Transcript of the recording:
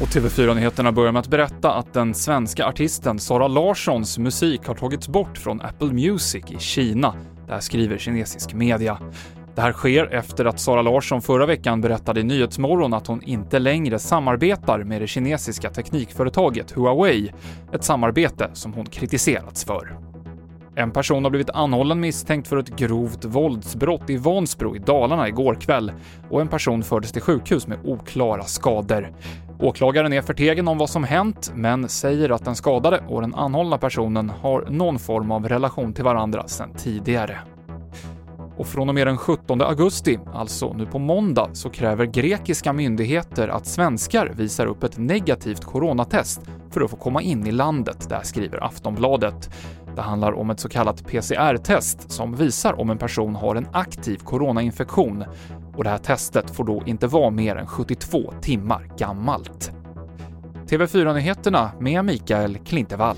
Och TV4-nyheterna börjar med att berätta att den svenska artisten Sara Larssons musik har tagits bort från Apple Music i Kina. Det här skriver kinesisk media. Det här sker efter att Sara Larsson förra veckan berättade i Nyhetsmorgon att hon inte längre samarbetar med det kinesiska teknikföretaget Huawei, ett samarbete som hon kritiserats för. En person har blivit anhållen misstänkt för ett grovt våldsbrott i Vansbro i Dalarna igår kväll och en person fördes till sjukhus med oklara skador. Åklagaren är förtegen om vad som hänt, men säger att den skadade och den anhållna personen har någon form av relation till varandra sedan tidigare. Och från och med den 17 augusti, alltså nu på måndag, så kräver grekiska myndigheter att svenskar visar upp ett negativt coronatest för att få komma in i landet, där skriver Aftonbladet. Det handlar om ett så kallat PCR-test som visar om en person har en aktiv coronainfektion och det här testet får då inte vara mer än 72 timmar gammalt. TV4-nyheterna med Mikael Klintevall.